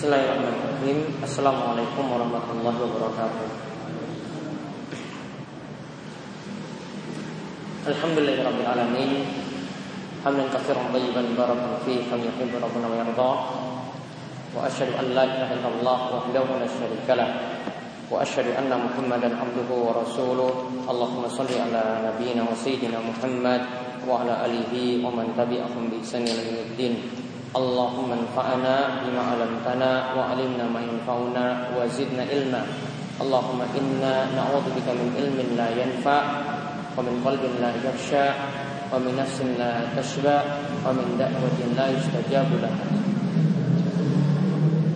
Bismillahirrahmanirrahim Assalamualaikum warahmatullahi wabarakatuh Alhamdulillahirrahmanirrahim Hamdan kafiran tayyiban barakan fi Kami yuhibu rabbuna wa yarda Wa ashadu an la ilaha illallah Wahdahu la syarika lah Wa ashadu anna muhammadan abduhu wa rasuluh Allahumma salli ala nabiyina wa sayyidina Muhammad Wa ala alihi wa man tabi'ahum bi ihsani ila Allahumma anfa'na bima 'allamtana wa 'allimna ma yanfa'una wa zidna ilma. Allahumma inna na'udzubika min ilmin la yanfa' wa min qalbin la yakhsha wa min nafsin la tashba wa min da'watin la yustajabu laha.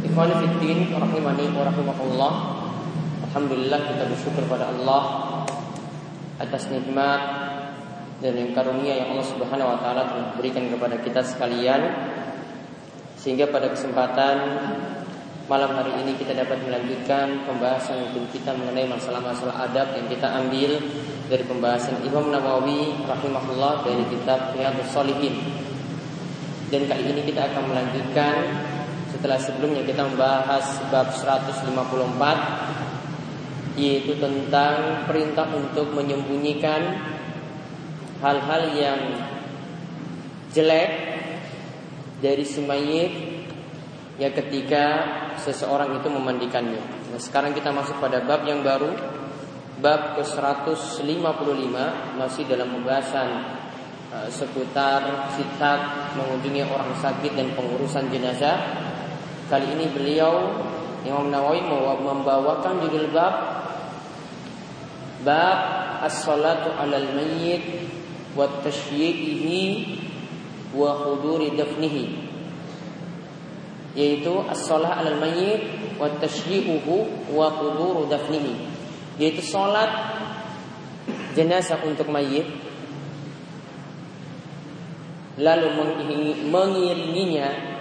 Ikhwani fid din rahimani wa rahimakumullah. Alhamdulillah kita bersyukur pada Allah atas nikmat dan karunia yang Allah Subhanahu wa taala telah berikan kepada kita sekalian sehingga pada kesempatan malam hari ini kita dapat melanjutkan pembahasan hukum kita mengenai masalah-masalah adab yang kita ambil dari pembahasan Imam Nawawi rahimahullah dari kitab Riyadhus Shalihin. Dan kali ini kita akan melanjutkan setelah sebelumnya kita membahas bab 154 yaitu tentang perintah untuk menyembunyikan hal-hal yang jelek dari si mayit ya ketika seseorang itu memandikannya. Nah, sekarang kita masuk pada bab yang baru, bab ke-155 masih dalam pembahasan uh, seputar kitab mengunjungi orang sakit dan pengurusan jenazah. Kali ini beliau Imam Nawawi membawakan judul bab bab as-salatu 'alal mayyit wa tashyi'ihi wa huduri dafnihi yaitu as-shalah 'alal mayyit wa tashyi'uhu wa huduru dafnihi yaitu salat jenazah untuk mayit lalu mengiringinya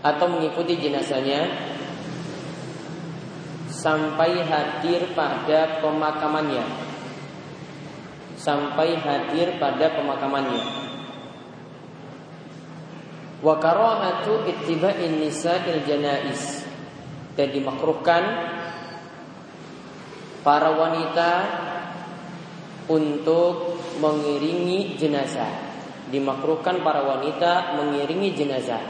atau mengikuti jenazahnya sampai hadir pada pemakamannya. Sampai hadir pada pemakamannya Wa karahatu ittiba'in nisa'il janais dan dimakruhkan para wanita untuk mengiringi jenazah. Dimakruhkan para wanita mengiringi jenazah.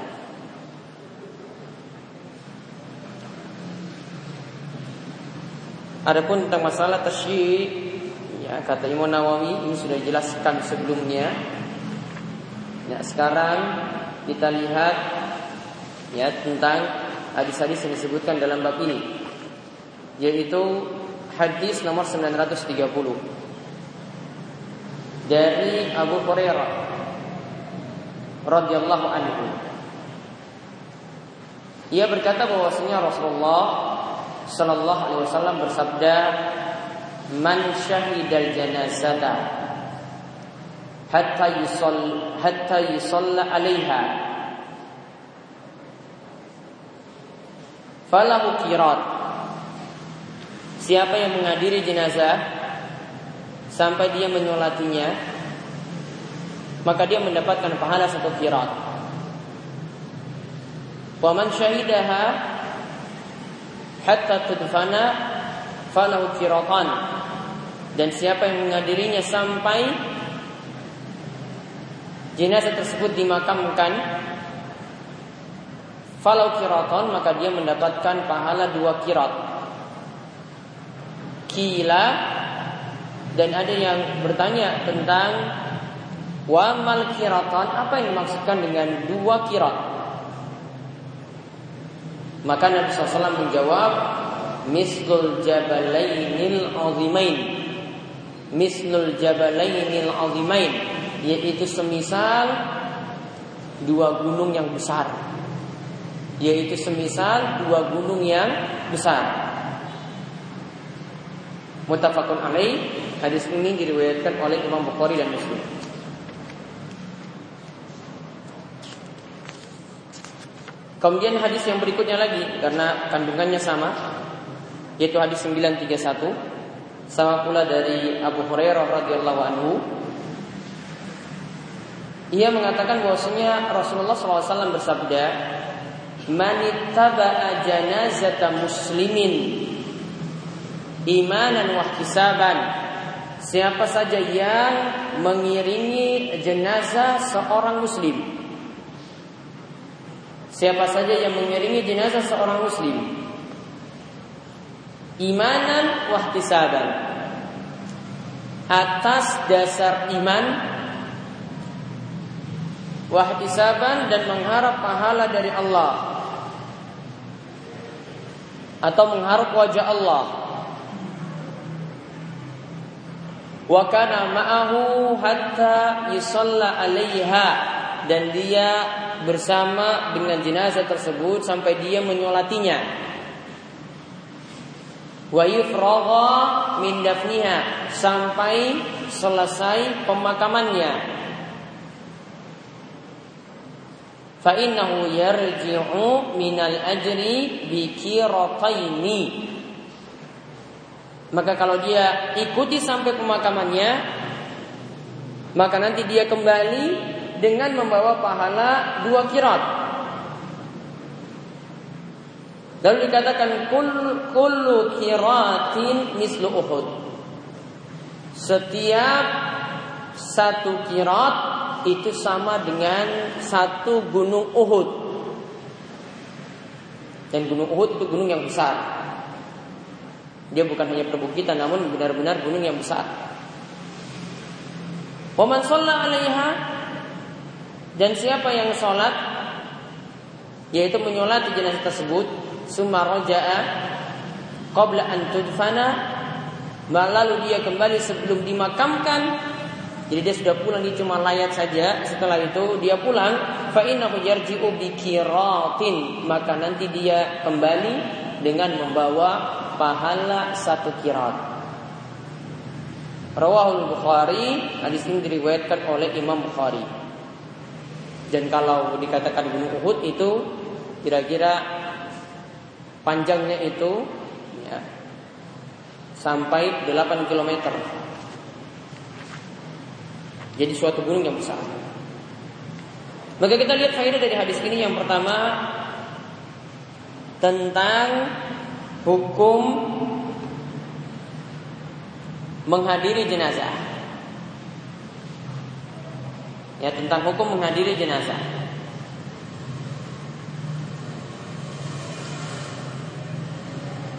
Adapun tentang masalah tasyyi ya kata Imam Nawawi ini sudah jelaskan sebelumnya. Ya, sekarang kita lihat ya tentang hadis-hadis yang disebutkan dalam bab ini. Yaitu hadis nomor 930 dari Abu Hurairah radhiyallahu anhu. Ia berkata bahwasanya Rasulullah sallallahu alaihi wasallam bersabda man syahidal janazata hatta yusall hatta yusalla 'alaiha falahu qirat Siapa yang menghadiri jenazah sampai dia menyolatinya maka dia mendapatkan pahala satu qirat. Wa man syahidaha hatta tudfana falahu qiratan. Dan siapa yang menghadirinya sampai jenazah tersebut dimakamkan falau kiraton maka dia mendapatkan pahala dua kirat. Kila dan ada yang bertanya tentang wamal kiraton apa yang dimaksudkan dengan dua kirat? Maka Nabi SAW menjawab mislul jabalainil azimain. Mislul jabalainil azimain yaitu semisal dua gunung yang besar. Yaitu semisal dua gunung yang besar. Mutafakun alaih. Hadis ini diriwayatkan oleh Imam Bukhari dan Muslim. Kemudian hadis yang berikutnya lagi karena kandungannya sama yaitu hadis 931 sama pula dari Abu Hurairah radhiyallahu anhu ia mengatakan bahwasanya Rasulullah SAW bersabda, manittaba'a janazata muslimin imanan wa siapa saja yang mengiringi jenazah seorang muslim. Siapa saja yang mengiringi jenazah seorang muslim. Imanan wa ihtisaban atas dasar iman wahtisaban dan mengharap pahala dari Allah atau mengharap wajah Allah. Wa kana ma'ahu hatta yusalla 'alaiha dan dia bersama dengan jenazah tersebut sampai dia menyolatinya. Wa yufragha min dafniha sampai selesai pemakamannya. Yarji'u minal ajri bi kirataini maka kalau dia ikuti sampai pemakamannya maka nanti dia kembali dengan membawa pahala dua kirat. Lalu dikatakan kul kullu kiratin mislu uhud. Setiap satu kirat itu sama dengan satu gunung Uhud. Dan gunung Uhud itu gunung yang besar. Dia bukan hanya perbukitan namun benar-benar gunung yang besar. Waman sholla alaiha dan siapa yang sholat yaitu menyolati jenazah tersebut summa roja'a qabla an tudfana lalu dia kembali sebelum dimakamkan jadi dia sudah pulang dia cuma layat saja. Setelah itu dia pulang, fa yarji'u. Maka nanti dia kembali dengan membawa pahala satu kirat. Rawahul Bukhari, hadis ini diriwayatkan oleh Imam Bukhari. Dan kalau dikatakan Gunung Uhud itu kira-kira panjangnya itu ya, sampai 8 kilometer. Jadi suatu gunung yang besar. Maka kita lihat faedah dari hadis ini yang pertama tentang hukum menghadiri jenazah. Ya, tentang hukum menghadiri jenazah.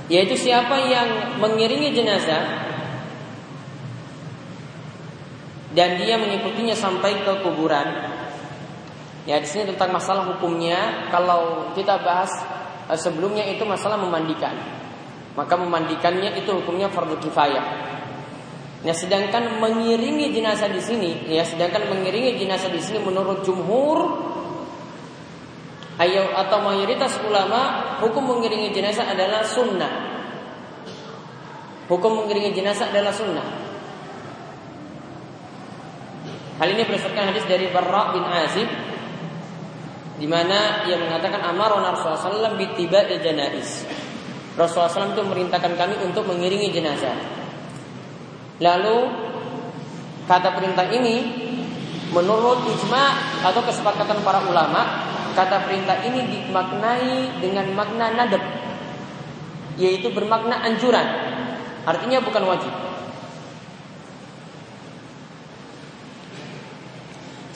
Yaitu siapa yang mengiringi jenazah dan dia mengikutinya sampai ke kuburan. Ya di sini tentang masalah hukumnya kalau kita bahas eh, sebelumnya itu masalah memandikan. Maka memandikannya itu hukumnya fardu kifayah. Nah, sedangkan mengiringi jenazah di sini, ya sedangkan mengiringi jenazah di sini menurut jumhur ayo atau mayoritas ulama hukum mengiringi jenazah adalah sunnah. Hukum mengiringi jenazah adalah sunnah. Hal ini berdasarkan hadis dari Barra bin Azib di mana ia mengatakan amar Rasulullah SAW bitiba janais. Rasulullah SAW itu merintahkan kami untuk mengiringi jenazah. Lalu kata perintah ini menurut ijma atau kesepakatan para ulama kata perintah ini dimaknai dengan makna nadab yaitu bermakna anjuran artinya bukan wajib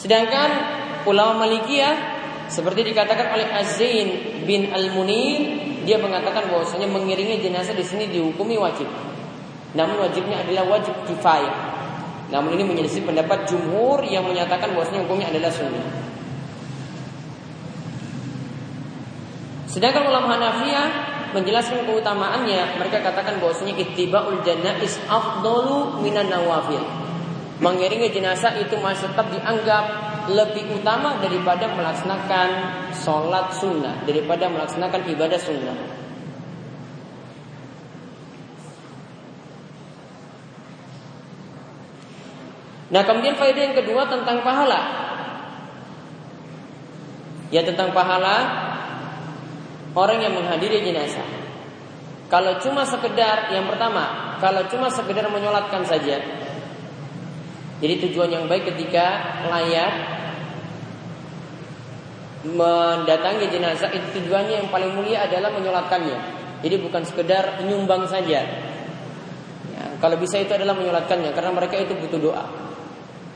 Sedangkan ulama Malikiyah seperti dikatakan oleh Azin bin Al-Munir, dia mengatakan bahwasanya mengiringi jenazah di sini dihukumi wajib. Namun wajibnya adalah wajib kifayah. Namun ini menyelisih pendapat jumhur yang menyatakan bahwasanya hukumnya adalah sunnah. Sedangkan ulama Hanafiyah menjelaskan keutamaannya, mereka katakan bahwasanya ittibaul janais afdalu minan nawafil. Mengiringi jenazah itu masih tetap dianggap lebih utama daripada melaksanakan sholat sunnah, daripada melaksanakan ibadah sunnah. Nah kemudian faedah yang kedua tentang pahala. Ya tentang pahala orang yang menghadiri jenazah. Kalau cuma sekedar yang pertama, kalau cuma sekedar menyolatkan saja, jadi tujuan yang baik ketika layak mendatangi jenazah itu tujuannya yang paling mulia adalah menyolatkannya. Jadi bukan sekedar menyumbang saja. Ya, kalau bisa itu adalah menyolatkannya karena mereka itu butuh doa.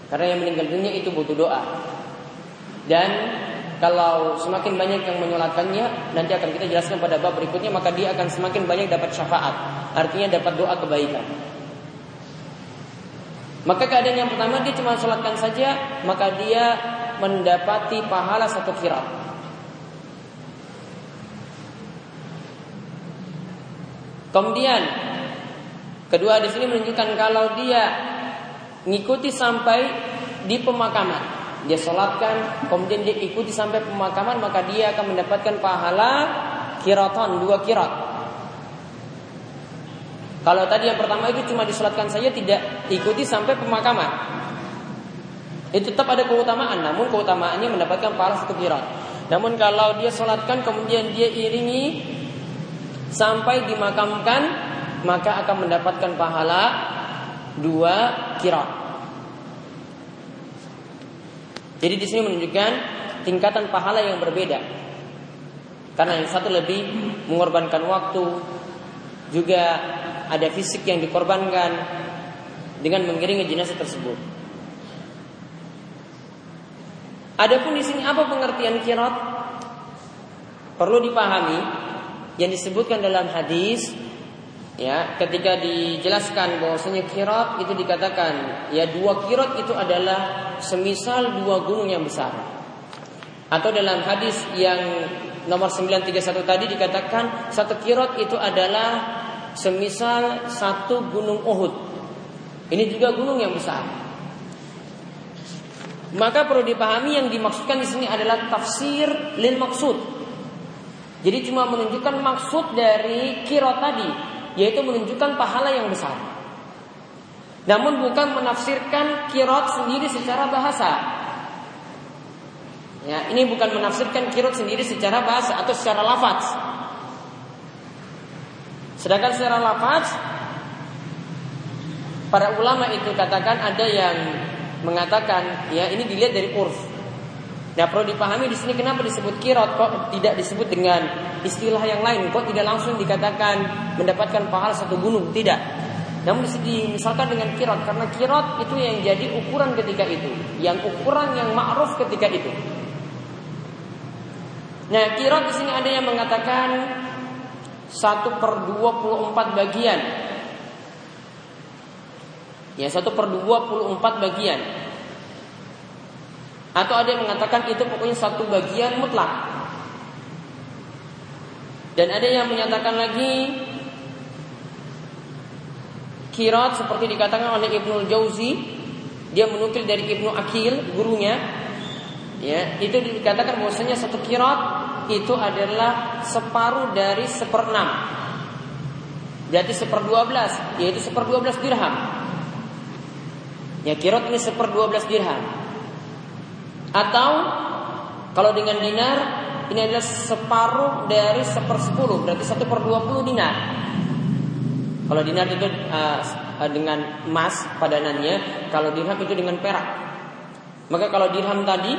Karena yang meninggal dunia itu butuh doa. Dan kalau semakin banyak yang menyolatkannya, nanti akan kita jelaskan pada bab berikutnya, maka dia akan semakin banyak dapat syafaat. Artinya dapat doa kebaikan. Maka keadaan yang pertama dia cuma sholatkan saja, maka dia mendapati pahala satu kirat. Kemudian kedua di sini menunjukkan kalau dia ngikuti sampai di pemakaman, dia sholatkan, kemudian dia ikuti sampai pemakaman, maka dia akan mendapatkan pahala kiraton dua kirat. Kalau tadi yang pertama itu cuma disolatkan saja tidak ikuti sampai pemakaman. Itu tetap ada keutamaan, namun keutamaannya mendapatkan pahala satu kirat. Namun kalau dia solatkan kemudian dia iringi sampai dimakamkan, maka akan mendapatkan pahala dua kirat. Jadi di sini menunjukkan tingkatan pahala yang berbeda. Karena yang satu lebih mengorbankan waktu, juga ada fisik yang dikorbankan dengan mengiringi jenazah tersebut. Adapun di sini apa pengertian kirat? Perlu dipahami yang disebutkan dalam hadis ya ketika dijelaskan bahwasanya kirat itu dikatakan ya dua kirat itu adalah semisal dua gunung yang besar. Atau dalam hadis yang nomor 931 tadi dikatakan satu kirat itu adalah semisal satu gunung Uhud. Ini juga gunung yang besar. Maka perlu dipahami yang dimaksudkan di sini adalah tafsir lil maksud. Jadi cuma menunjukkan maksud dari kirot tadi, yaitu menunjukkan pahala yang besar. Namun bukan menafsirkan kirot sendiri secara bahasa. Ya, ini bukan menafsirkan kirot sendiri secara bahasa atau secara lafaz. Sedangkan secara lafaz para ulama itu katakan ada yang mengatakan ya ini dilihat dari urf. Nah perlu dipahami di sini kenapa disebut kirot kok tidak disebut dengan istilah yang lain kok tidak langsung dikatakan mendapatkan pahala satu gunung tidak. Namun misalkan dengan kirot karena kirot itu yang jadi ukuran ketika itu, yang ukuran yang ma'ruf ketika itu. Nah kirot di sini ada yang mengatakan satu per 24 bagian. Ya, satu per 24 bagian. Atau ada yang mengatakan itu pokoknya satu bagian mutlak. Dan ada yang menyatakan lagi kirat seperti dikatakan oleh Ibnu Jauzi, dia menukil dari Ibnu Akil, gurunya. Ya, itu dikatakan bahwasanya satu kirat itu adalah separuh dari seperenam. Jadi seper dua belas, yaitu seper dua belas dirham. Ya kirot ini seper dua belas dirham. Atau kalau dengan dinar ini adalah separuh dari seper sepuluh, berarti satu per dua puluh dinar. Kalau dinar itu uh, dengan emas padanannya, kalau dirham itu dengan perak. Maka kalau dirham tadi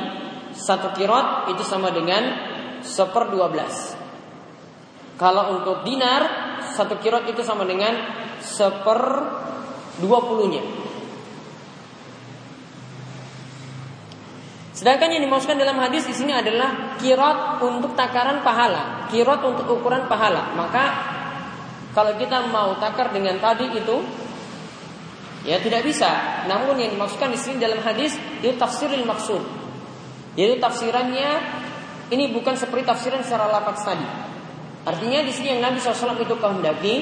satu kirot itu sama dengan seper dua belas. Kalau untuk dinar satu kirot itu sama dengan seper dua puluhnya. Sedangkan yang dimaksudkan dalam hadis di sini adalah kirot untuk takaran pahala, kirot untuk ukuran pahala. Maka kalau kita mau takar dengan tadi itu ya tidak bisa. Namun yang dimaksudkan di sini dalam hadis itu tafsiril maksud. Yaitu tafsirannya ini bukan seperti tafsiran secara lafaz tadi. Artinya di sini yang Nabi SAW itu kehendaki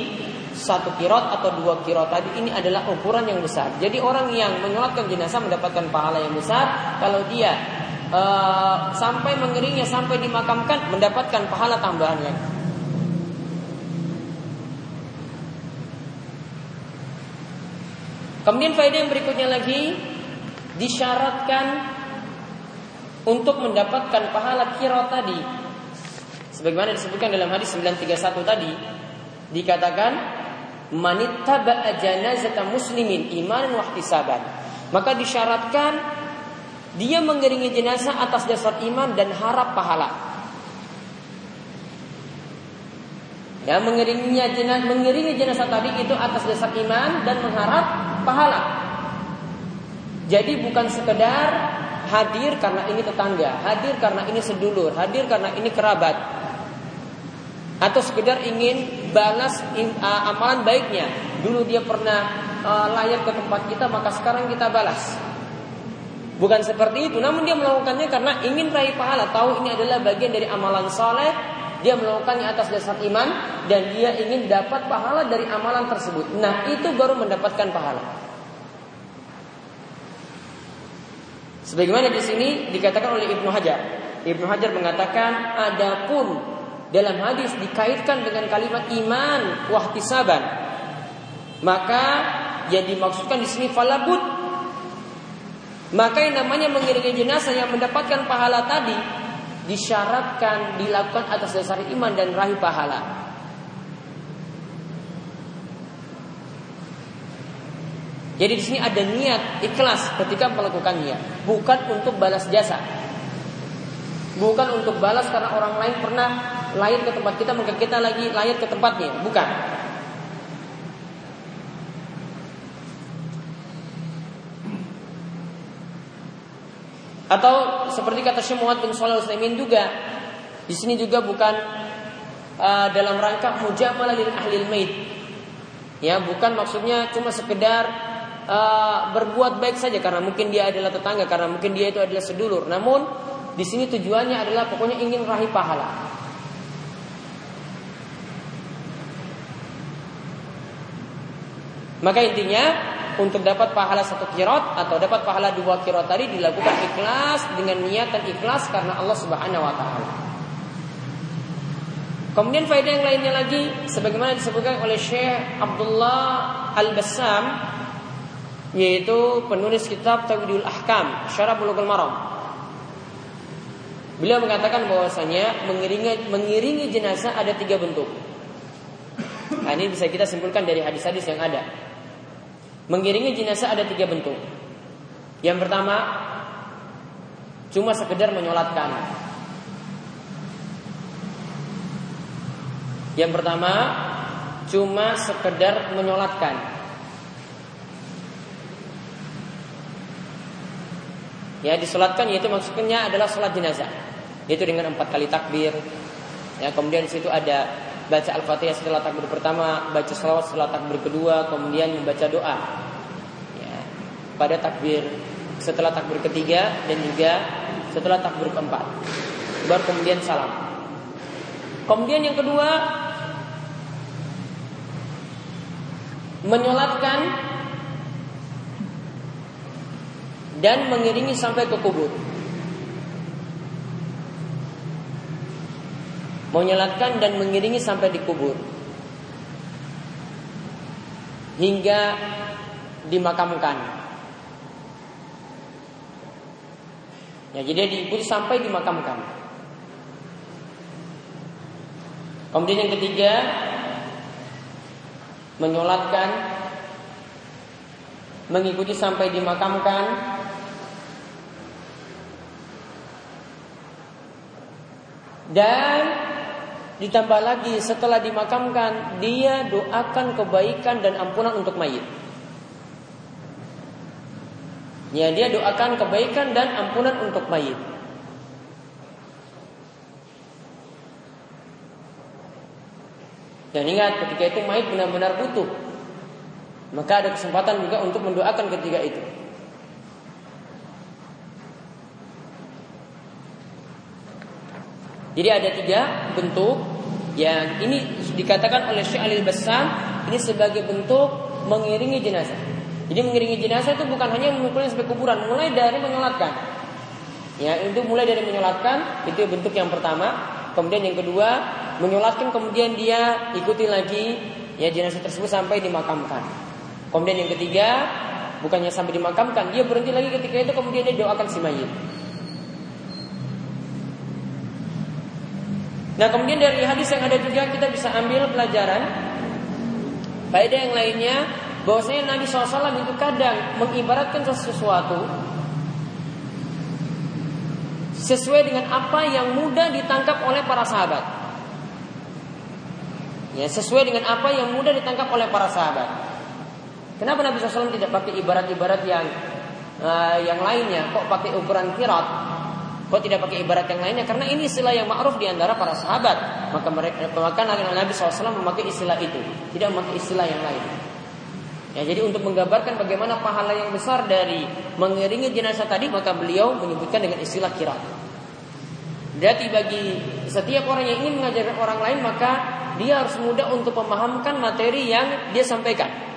satu kirot atau dua kirot tadi ini adalah ukuran yang besar. Jadi orang yang menyolatkan jenazah mendapatkan pahala yang besar. Kalau dia uh, sampai mengeringnya sampai dimakamkan mendapatkan pahala tambahan lagi. Kemudian faedah yang berikutnya lagi disyaratkan untuk mendapatkan pahala kira tadi sebagaimana disebutkan dalam hadis 931 tadi dikatakan manittaba janazata muslimin imanan wa ihtisaban maka disyaratkan Dia mengiringi jenazah atas dasar iman dan harap pahala. Ya, mengiringinya jenazah, mengiringi jenazah tadi itu atas dasar iman dan mengharap pahala. Jadi bukan sekedar hadir karena ini tetangga, hadir karena ini sedulur, hadir karena ini kerabat. Atau sekedar ingin balas amalan baiknya. Dulu dia pernah layar ke tempat kita, maka sekarang kita balas. Bukan seperti itu, namun dia melakukannya karena ingin raih pahala. Tahu ini adalah bagian dari amalan soleh, dia melakukannya atas dasar iman dan dia ingin dapat pahala dari amalan tersebut. Nah, itu baru mendapatkan pahala. Sebagaimana di sini dikatakan oleh Ibnu Hajar. Ibnu Hajar mengatakan, adapun dalam hadis dikaitkan dengan kalimat iman wahtisaban, maka yang dimaksudkan di sini falabut maka yang namanya mengiringi jenazah yang mendapatkan pahala tadi disyaratkan dilakukan atas dasar iman dan rahi pahala. Jadi di sini ada niat ikhlas ketika melakukannya, bukan untuk balas jasa. Bukan untuk balas karena orang lain pernah lain ke tempat kita maka kita lagi lain ke tempatnya, bukan. Atau seperti kata Syekh Muhammad bin Shalih Utsaimin juga di sini juga bukan uh, dalam rangka mujamalah lil ahli mait. Ya, bukan maksudnya cuma sekedar uh, berbuat baik saja karena mungkin dia adalah tetangga, karena mungkin dia itu adalah sedulur. Namun di sini tujuannya adalah pokoknya ingin raih pahala. Maka intinya untuk dapat pahala satu kirot atau dapat pahala dua kirot tadi dilakukan ikhlas dengan niat dan ikhlas karena Allah Subhanahu wa taala. Kemudian faedah yang lainnya lagi sebagaimana disebutkan oleh Syekh Abdullah Al-Bassam yaitu penulis kitab Tawidul Ahkam Syarah Bulughul Maram. Beliau mengatakan bahwasanya mengiringi mengiringi jenazah ada tiga bentuk. Nah, ini bisa kita simpulkan dari hadis-hadis yang ada. Mengiringi jenazah ada tiga bentuk. Yang pertama, cuma sekedar menyolatkan. Yang pertama, cuma sekedar menyolatkan. Ya, disolatkan yaitu maksudnya adalah sholat jenazah. Yaitu dengan empat kali takbir. Ya, kemudian di situ ada baca Al-Fatihah setelah takbir pertama, baca salawat setelah takbir kedua, kemudian membaca doa. Ya, pada takbir setelah takbir ketiga dan juga setelah takbir keempat. Baru kemudian salam. Kemudian yang kedua menyolatkan dan mengiringi sampai ke kubur. menyolatkan dan mengiringi sampai di kubur hingga dimakamkan. Ya, jadi diikuti sampai dimakamkan. Kemudian yang ketiga menyolatkan mengikuti sampai dimakamkan dan Ditambah lagi setelah dimakamkan dia doakan kebaikan dan ampunan untuk mayit. Ya, dia doakan kebaikan dan ampunan untuk mayit. Dan ingat ketika itu mayit benar-benar butuh. Maka ada kesempatan juga untuk mendoakan ketika itu. Jadi ada tiga bentuk yang ini dikatakan oleh Syekh Alil Bassam ini sebagai bentuk mengiringi jenazah. Jadi mengiringi jenazah itu bukan hanya memukulnya sampai kuburan, mulai dari menyolatkan. Ya, itu mulai dari menyolatkan, itu bentuk yang pertama. Kemudian yang kedua, menyolatkan kemudian dia ikuti lagi ya jenazah tersebut sampai dimakamkan. Kemudian yang ketiga, bukannya sampai dimakamkan, dia berhenti lagi ketika itu kemudian dia doakan si mayit. Nah kemudian dari hadis yang ada juga kita bisa ambil pelajaran Faedah yang lainnya bahwasanya Nabi SAW itu kadang mengibaratkan sesuatu sesuai dengan apa yang mudah ditangkap oleh para sahabat. Ya, sesuai dengan apa yang mudah ditangkap oleh para sahabat. Kenapa Nabi SAW tidak pakai ibarat-ibarat yang uh, yang lainnya? Kok pakai ukuran kirat? Kok tidak pakai ibarat yang lainnya? Karena ini istilah yang ma'ruf di antara para sahabat. Maka mereka maka Nabi SAW memakai istilah itu, tidak memakai istilah yang lain. Ya, jadi untuk menggambarkan bagaimana pahala yang besar dari mengiringi jenazah tadi, maka beliau menyebutkan dengan istilah kirat. Berarti bagi setiap orang yang ingin mengajarkan orang lain, maka dia harus mudah untuk memahamkan materi yang dia sampaikan.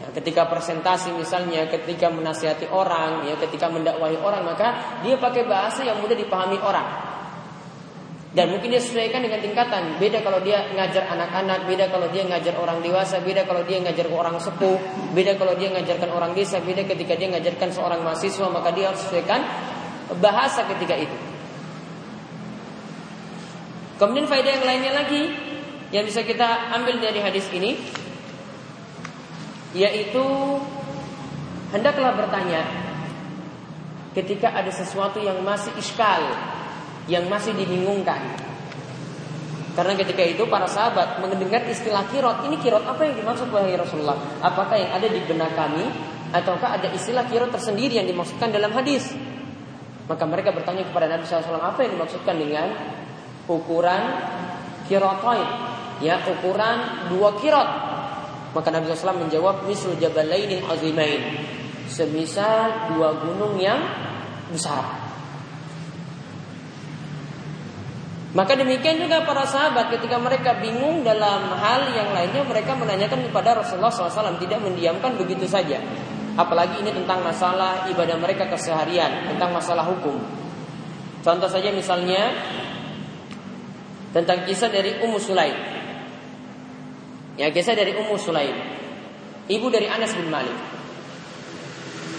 Ya, ketika presentasi misalnya, ketika menasihati orang, ya, ketika mendakwahi orang, maka dia pakai bahasa yang mudah dipahami orang. Dan mungkin dia sesuaikan dengan tingkatan. Beda kalau dia ngajar anak-anak, beda kalau dia ngajar orang dewasa, beda kalau dia ngajar orang sepuh, beda kalau dia ngajarkan orang desa, beda ketika dia ngajarkan seorang mahasiswa, maka dia harus sesuaikan bahasa ketika itu. Kemudian faedah yang lainnya lagi yang bisa kita ambil dari hadis ini yaitu hendaklah bertanya ketika ada sesuatu yang masih iskal yang masih dibingungkan. Karena ketika itu para sahabat mendengar istilah kirot, ini kirot apa yang dimaksud wahai Rasulullah? Apakah yang ada di benak kami ataukah ada istilah kirot tersendiri yang dimaksudkan dalam hadis? Maka mereka bertanya kepada Nabi SAW apa yang dimaksudkan dengan ukuran kirotoid, ya ukuran dua kirot. Maka Nabi SAW menjawab misal jabalainin azimain, semisal dua gunung yang besar. Maka demikian juga para sahabat ketika mereka bingung dalam hal yang lainnya mereka menanyakan kepada Rasulullah SAW tidak mendiamkan begitu saja. Apalagi ini tentang masalah ibadah mereka keseharian, tentang masalah hukum. Contoh saja misalnya tentang kisah dari Ummu Sulaim. Ya kisah dari Ummu Sulaim, ibu dari Anas bin Malik.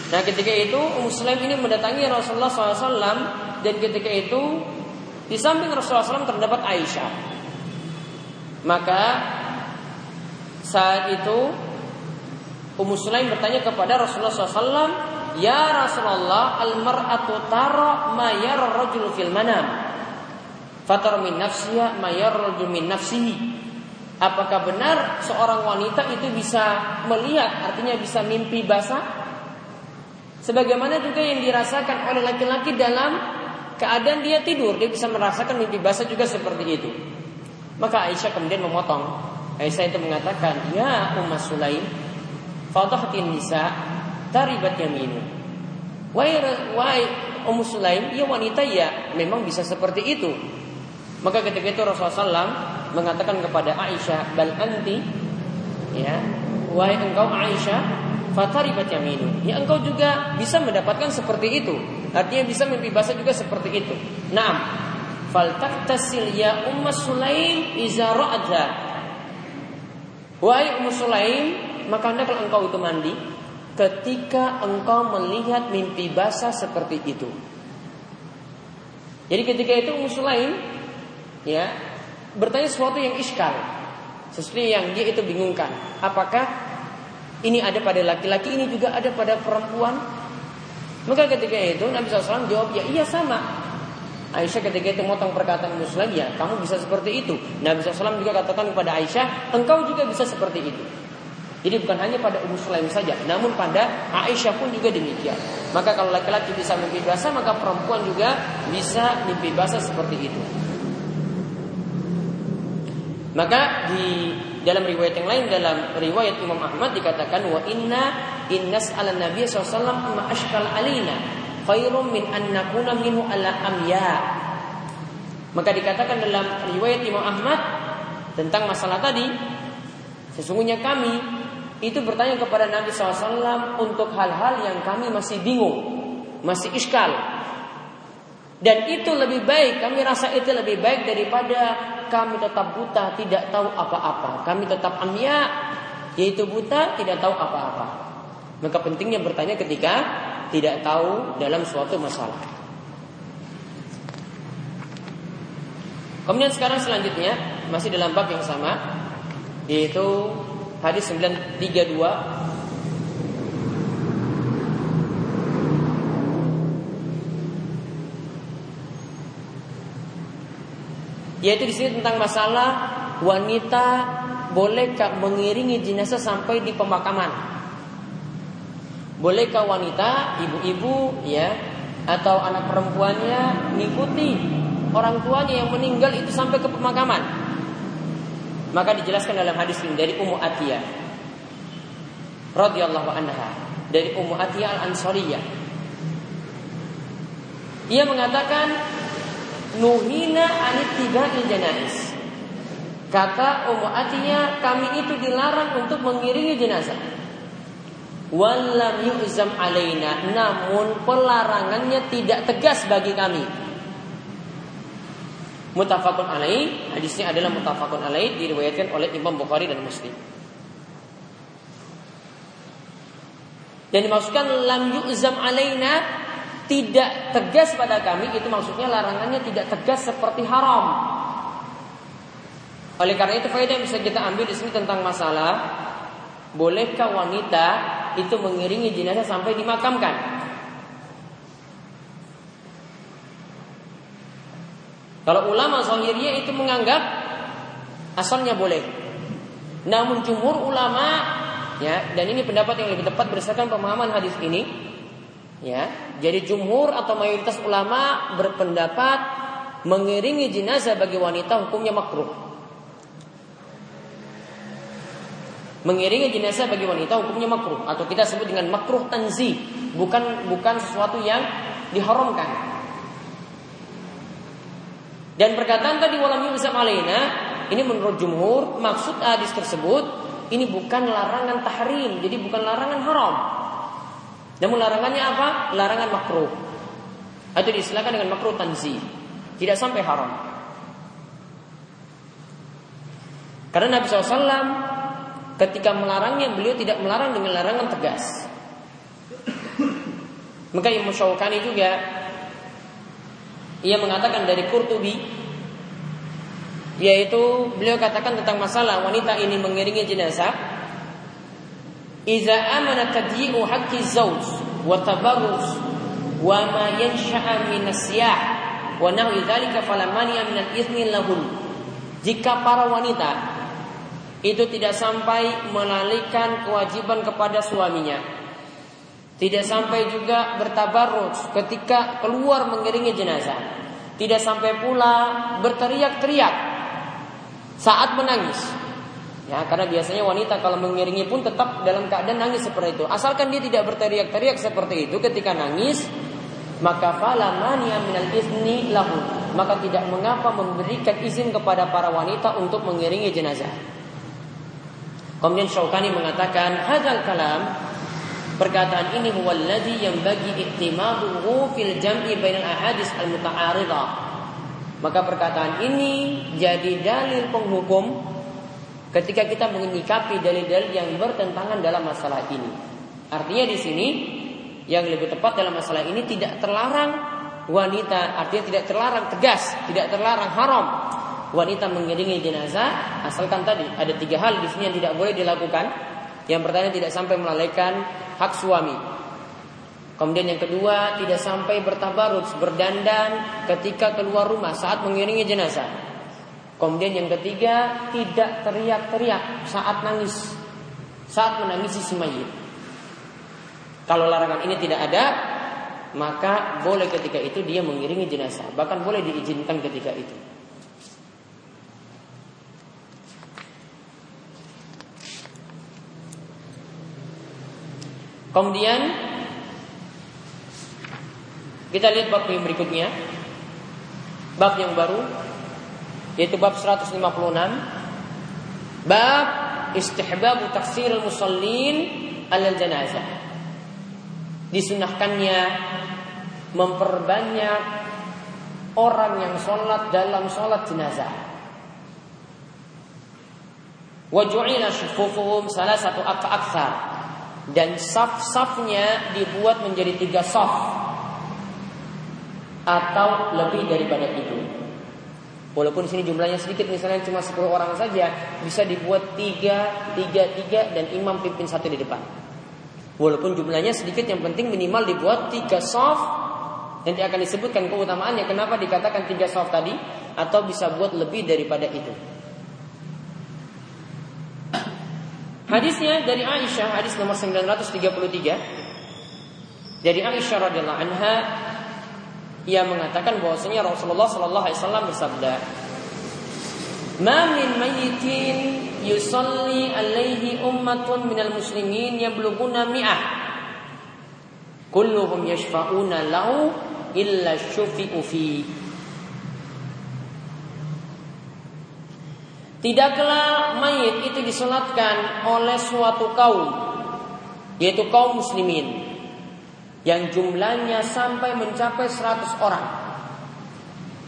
Nah ketika itu Ummu Sulaim ini mendatangi Rasulullah SAW dan ketika itu di samping Rasulullah SAW terdapat Aisyah. Maka saat itu Ummu Sulaim bertanya kepada Rasulullah SAW, Ya Rasulullah, al-mar'atu tara ma yara rajul fil manam. Fatar min nafsiya ma yara rajul min nafsihi. Apakah benar seorang wanita itu bisa melihat, artinya bisa mimpi basah? Sebagaimana juga yang dirasakan oleh laki-laki dalam keadaan dia tidur, dia bisa merasakan mimpi basah juga seperti itu. Maka Aisyah kemudian memotong. Aisyah itu mengatakan, "Ya Umma Sulaim, fadhahatin nisa taribat yaminu." Wahai Ummu Sulaim, ya wanita ya memang bisa seperti itu. Maka ketika itu Rasulullah SAW mengatakan kepada Aisyah, "Bal anti ya, wahai engkau Aisyah, fataribat yaminu. Ya engkau juga bisa mendapatkan seperti itu. Artinya bisa mimpi basah juga seperti itu. Naam. Faltaktasil ya Ummu Sulaim iza ra'adha. Wahai Ummu Sulaim, maka hendaklah engkau itu mandi ketika engkau melihat mimpi basah seperti itu. Jadi ketika itu Ummu Sulaim ya bertanya sesuatu yang iskal, sesuatu yang dia itu bingungkan. Apakah ini ada pada laki-laki, ini juga ada pada perempuan. Maka ketika itu Nabi SAW jawab, ya iya sama. Aisyah ketika itu motong perkataan Muslim, ya kamu bisa seperti itu. Nabi SAW juga katakan kepada Aisyah, engkau juga bisa seperti itu. Jadi bukan hanya pada Ummu Sulaim saja, namun pada Aisyah pun juga demikian. Maka kalau laki-laki bisa mimpi basah, maka perempuan juga bisa mimpi basah seperti itu. Maka di dalam riwayat yang lain dalam riwayat Imam Ahmad dikatakan wa inna innas ala nabi SAW ma ashkal alina khairum min an nakuna minhu ala amya. Maka dikatakan dalam riwayat Imam Ahmad tentang masalah tadi sesungguhnya kami itu bertanya kepada Nabi SAW untuk hal-hal yang kami masih bingung, masih iskal. Dan itu lebih baik, kami rasa itu lebih baik daripada kami tetap buta, tidak tahu apa-apa. Kami tetap amya, yaitu buta, tidak tahu apa-apa. Maka pentingnya bertanya ketika tidak tahu dalam suatu masalah. Kemudian sekarang selanjutnya masih dalam bab yang sama yaitu hadis 932 Yaitu di sini tentang masalah wanita bolehkah mengiringi jenazah sampai di pemakaman? Bolehkah wanita, ibu-ibu ya, atau anak perempuannya mengikuti orang tuanya yang meninggal itu sampai ke pemakaman? Maka dijelaskan dalam hadis ini dari Ummu Atiyah radhiyallahu anha dari Ummu Atiyah al-Ansariyah. Ia mengatakan nuhina anittibail janais. Kata Ummu Atiyah, kami itu dilarang untuk mengiringi jenazah. Walam yu'zam alaina, namun pelarangannya tidak tegas bagi kami. Mutafakun alaih, hadisnya adalah mutafakun alaih diriwayatkan oleh Imam Bukhari dan Muslim. Dan dimaksudkan lam yu'zam alaina tidak tegas pada kami itu maksudnya larangannya tidak tegas seperti haram. Oleh karena itu faedah yang bisa kita ambil di sini tentang masalah bolehkah wanita itu mengiringi jenazah sampai dimakamkan? Kalau ulama zahiriyah itu menganggap asalnya boleh. Namun jumhur ulama ya dan ini pendapat yang lebih tepat berdasarkan pemahaman hadis ini ya. Jadi jumhur atau mayoritas ulama berpendapat mengiringi jenazah bagi wanita hukumnya makruh. Mengiringi jenazah bagi wanita hukumnya makruh atau kita sebut dengan makruh tanzi, bukan bukan sesuatu yang diharamkan. Dan perkataan tadi walam yuzam alaina ini menurut jumhur maksud hadis tersebut ini bukan larangan tahrim, jadi bukan larangan haram. Namun larangannya apa? Larangan makruh. Atau diistilahkan dengan makruh tanzi. Tidak sampai haram. Karena Nabi SAW ketika melarangnya beliau tidak melarang dengan larangan tegas. Maka Imam Syaukani juga ia mengatakan dari Qurtubi yaitu beliau katakan tentang masalah wanita ini mengiringi jenazah Iza amana tadyi'u haqqi zawj wa tabarruz wa ma yansha'a min asyah wa nahwi dzalika fala mani'a min al-ithmi lahun jika para wanita itu tidak sampai melalaikan kewajiban kepada suaminya. Tidak sampai juga bertabarruj ketika keluar mengiringi jenazah. Tidak sampai pula berteriak-teriak saat menangis. Ya, karena biasanya wanita kalau mengiringi pun tetap dalam keadaan nangis seperti itu. Asalkan dia tidak berteriak-teriak seperti itu ketika nangis, maka fala mania minal izni lahu. Maka tidak mengapa memberikan izin kepada para wanita untuk mengiringi jenazah. Kemudian Syaukani mengatakan hadal kalam perkataan ini huwallazi yang bagi iktimaduhu fil jam'i bainal ahadis al muta'aridah. Maka perkataan ini jadi dalil penghukum ketika kita menyikapi dalil-dalil yang bertentangan dalam masalah ini. Artinya di sini yang lebih tepat dalam masalah ini tidak terlarang wanita, artinya tidak terlarang tegas, tidak terlarang haram wanita mengiringi jenazah asalkan tadi ada tiga hal di sini yang tidak boleh dilakukan. Yang pertama tidak sampai melalaikan hak suami. Kemudian yang kedua tidak sampai bertabarut berdandan ketika keluar rumah saat mengiringi jenazah. Kemudian yang ketiga tidak teriak-teriak saat nangis saat menangisi si mayit. Kalau larangan ini tidak ada, maka boleh ketika itu dia mengiringi jenazah, bahkan boleh diizinkan ketika itu. Kemudian kita lihat bab yang berikutnya. Bab yang baru yaitu bab 156. Bab istihbab taksir musallin al janazah. Disunahkannya memperbanyak orang yang sholat dalam sholat jenazah. Waju'ila syufufuhum salah satu aksa dan saf-safnya dibuat menjadi tiga saf atau lebih daripada itu. Walaupun sini jumlahnya sedikit, misalnya cuma 10 orang saja, bisa dibuat tiga, tiga, tiga, dan imam pimpin satu di depan. Walaupun jumlahnya sedikit, yang penting minimal dibuat tiga saf Nanti akan disebutkan keutamaannya kenapa dikatakan tiga soft tadi atau bisa buat lebih daripada itu. Hadisnya dari Aisyah, hadis nomor 933. Dari Aisyah radhiyallahu anha ia mengatakan bahwasanya Rasulullah Shallallahu alaihi wasallam bersabda, "Ma min mayyitin yusalli alaihi ummatun minal muslimin yablughuna mi'ah. Kulluhum yashfa'una lahu illa syufi'u fi. Tidaklah mayit itu disolatkan oleh suatu kaum yaitu kaum muslimin yang jumlahnya sampai mencapai 100 orang.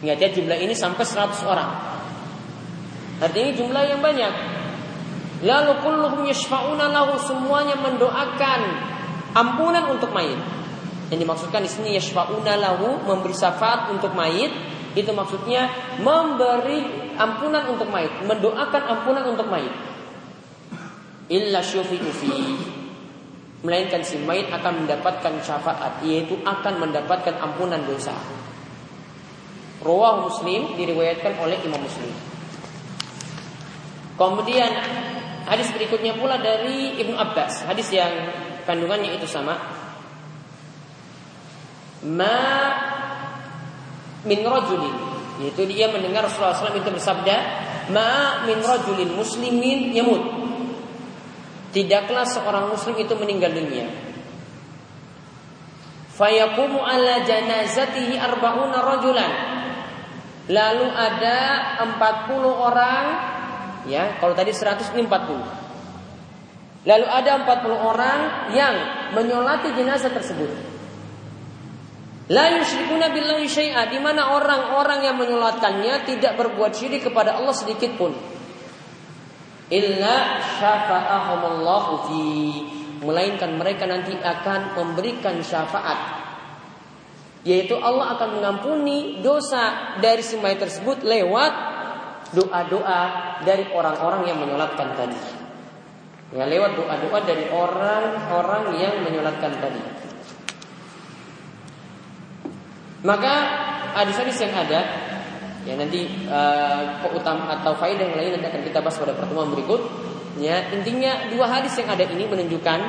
Ingat ya jumlah ini sampai 100 orang. Artinya jumlah yang banyak. Lalu kulluhum yashfa'una lahu semuanya mendoakan ampunan untuk mayit. Yang dimaksudkan di sini yashfa'una lahu memberi syafaat untuk mayit itu maksudnya memberi ampunan untuk mayit, mendoakan ampunan untuk mayit. Illa syufi'u fi melainkan si mayit akan mendapatkan syafaat yaitu akan mendapatkan ampunan dosa. Rawah Muslim diriwayatkan oleh Imam Muslim. Kemudian hadis berikutnya pula dari Ibnu Abbas, hadis yang kandungannya itu sama. Ma min rajulin yaitu dia mendengar Rasulullah SAW itu bersabda ma min rajulin muslimin yamut Tidaklah seorang muslim itu meninggal dunia. Fayakumu ala janazatihi arba'una rajulan. Lalu ada 40 orang ya, kalau tadi 100 ini 40. Lalu ada 40 orang yang menyolati jenazah tersebut. La yusyrikuna billahi syai'a di mana orang-orang yang menyolatkannya tidak berbuat syirik kepada Allah sedikit pun illa syafa'ahumullahu fi melainkan mereka nanti akan memberikan syafaat yaitu Allah akan mengampuni dosa dari mayat tersebut lewat doa-doa dari orang-orang yang menyolatkan tadi. Ya, lewat doa-doa dari orang-orang yang menyolatkan tadi. Maka hadis-hadis yang ada Ya nanti uh, keutam atau faedah yang lain nanti akan kita bahas pada pertemuan berikut. Ya intinya dua hadis yang ada ini menunjukkan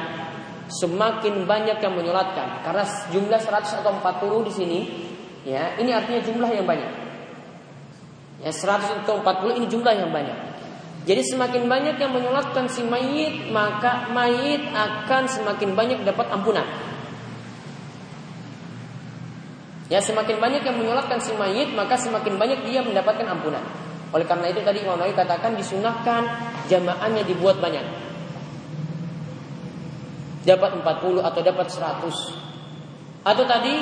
semakin banyak yang menyolatkan karena jumlah 100 atau 40 di sini ya ini artinya jumlah yang banyak. Ya 100 atau 40 ini jumlah yang banyak. Jadi semakin banyak yang menyolatkan si mayit maka mayit akan semakin banyak dapat ampunan. Ya semakin banyak yang menyolatkan si mayit maka semakin banyak dia mendapatkan ampunan. Oleh karena itu tadi Imam Nawawi katakan disunahkan jamaahnya dibuat banyak. Dapat 40 atau dapat 100. Atau tadi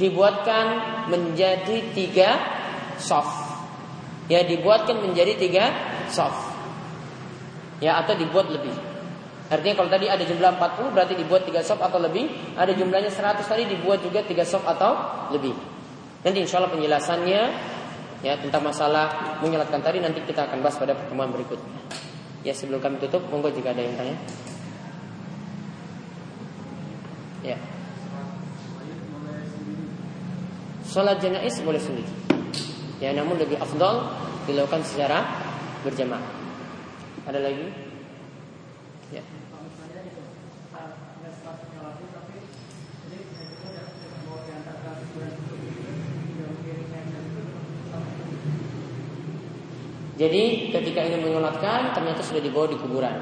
dibuatkan menjadi tiga soft. Ya dibuatkan menjadi tiga soft. Ya atau dibuat lebih. Artinya kalau tadi ada jumlah 40 berarti dibuat 3 sop atau lebih. Ada jumlahnya 100 tadi dibuat juga 3 sop atau lebih. Nanti insya Allah penjelasannya ya tentang masalah menyelatkan tadi nanti kita akan bahas pada pertemuan berikutnya. Ya sebelum kami tutup, monggo jika ada yang tanya. Ya. Sholat jenazah boleh sendiri. Ya namun lebih afdal dilakukan secara berjamaah. Ada lagi? Jadi ketika ingin menyolatkan ternyata sudah dibawa di kuburan.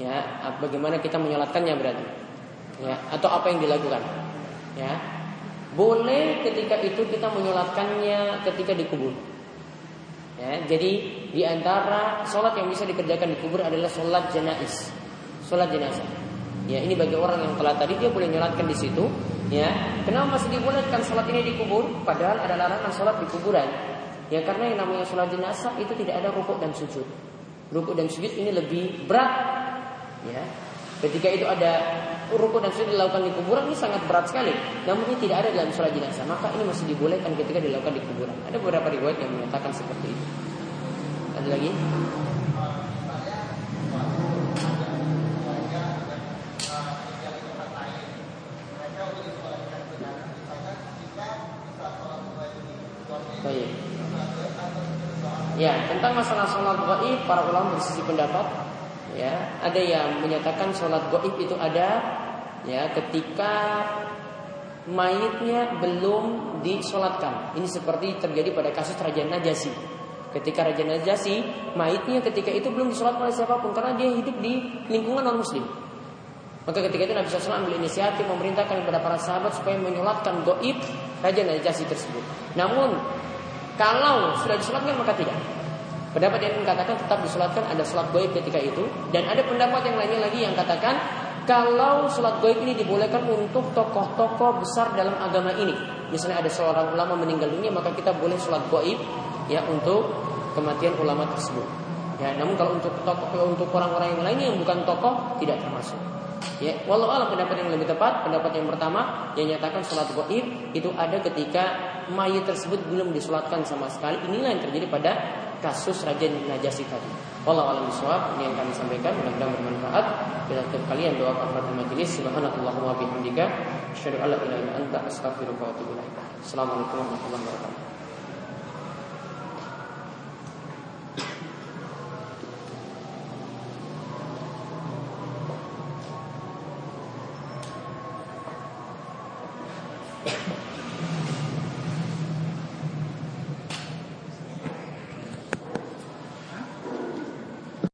Ya, bagaimana kita menyolatkannya berarti? Ya, atau apa yang dilakukan? Ya. Boleh ketika itu kita menyolatkannya ketika dikubur. Ya, jadi di antara sholat yang bisa dikerjakan di kubur adalah sholat jenazah, sholat jenazah. Ya, ini bagi orang yang telah tadi dia boleh menyolatkan di situ. Ya, kenapa masih dibolehkan sholat ini di kubur? Padahal ada larangan sholat di kuburan. Ya karena yang namanya sholat jenazah itu tidak ada rukuk dan sujud. Rukuk dan sujud ini lebih berat. Ya. Ketika itu ada rukuk dan sujud dilakukan di kuburan ini sangat berat sekali. Namun ini tidak ada dalam sholat jenazah. Maka ini masih dibolehkan ketika dilakukan di kuburan. Ada beberapa riwayat yang menyatakan seperti itu. Ada lagi? Baik. Ya, tentang masalah sholat gaib para ulama bersisi pendapat. Ya, ada yang menyatakan sholat gaib itu ada ya ketika mayitnya belum disolatkan. Ini seperti terjadi pada kasus Raja Najasi. Ketika Raja Najasi, mayitnya ketika itu belum disolatkan oleh siapa pun karena dia hidup di lingkungan non Muslim. Maka ketika itu Nabi SAW ambil inisiatif memerintahkan kepada para sahabat supaya menyolatkan goib Raja Najasi tersebut. Namun kalau sudah disolatkan maka tidak. Pendapat yang mengatakan tetap disolatkan ada sholat goib ketika itu dan ada pendapat yang lainnya lagi yang katakan kalau sholat goib ini dibolehkan untuk tokoh-tokoh besar dalam agama ini. Misalnya ada seorang ulama meninggal dunia, maka kita boleh sholat goib ya untuk kematian ulama tersebut. Ya, namun kalau untuk tokoh untuk orang-orang yang lainnya yang bukan tokoh tidak termasuk. Ya, walau alam pendapat yang lebih tepat, pendapat yang pertama yang nyatakan sholat goib itu ada ketika mayat tersebut belum disolatkan sama sekali. Inilah yang terjadi pada kasus Raja Najasi tadi. Wallahu a'lam bishawab. Ini yang kami sampaikan mudah-mudahan bermanfaat. Bila setiap kalian doa kafaratul majelis subhanakallahumma bihamdika asyhadu an la ilaha illa anta astaghfiruka wa atubu ilaik. Assalamualaikum warahmatullahi wabarakatuh.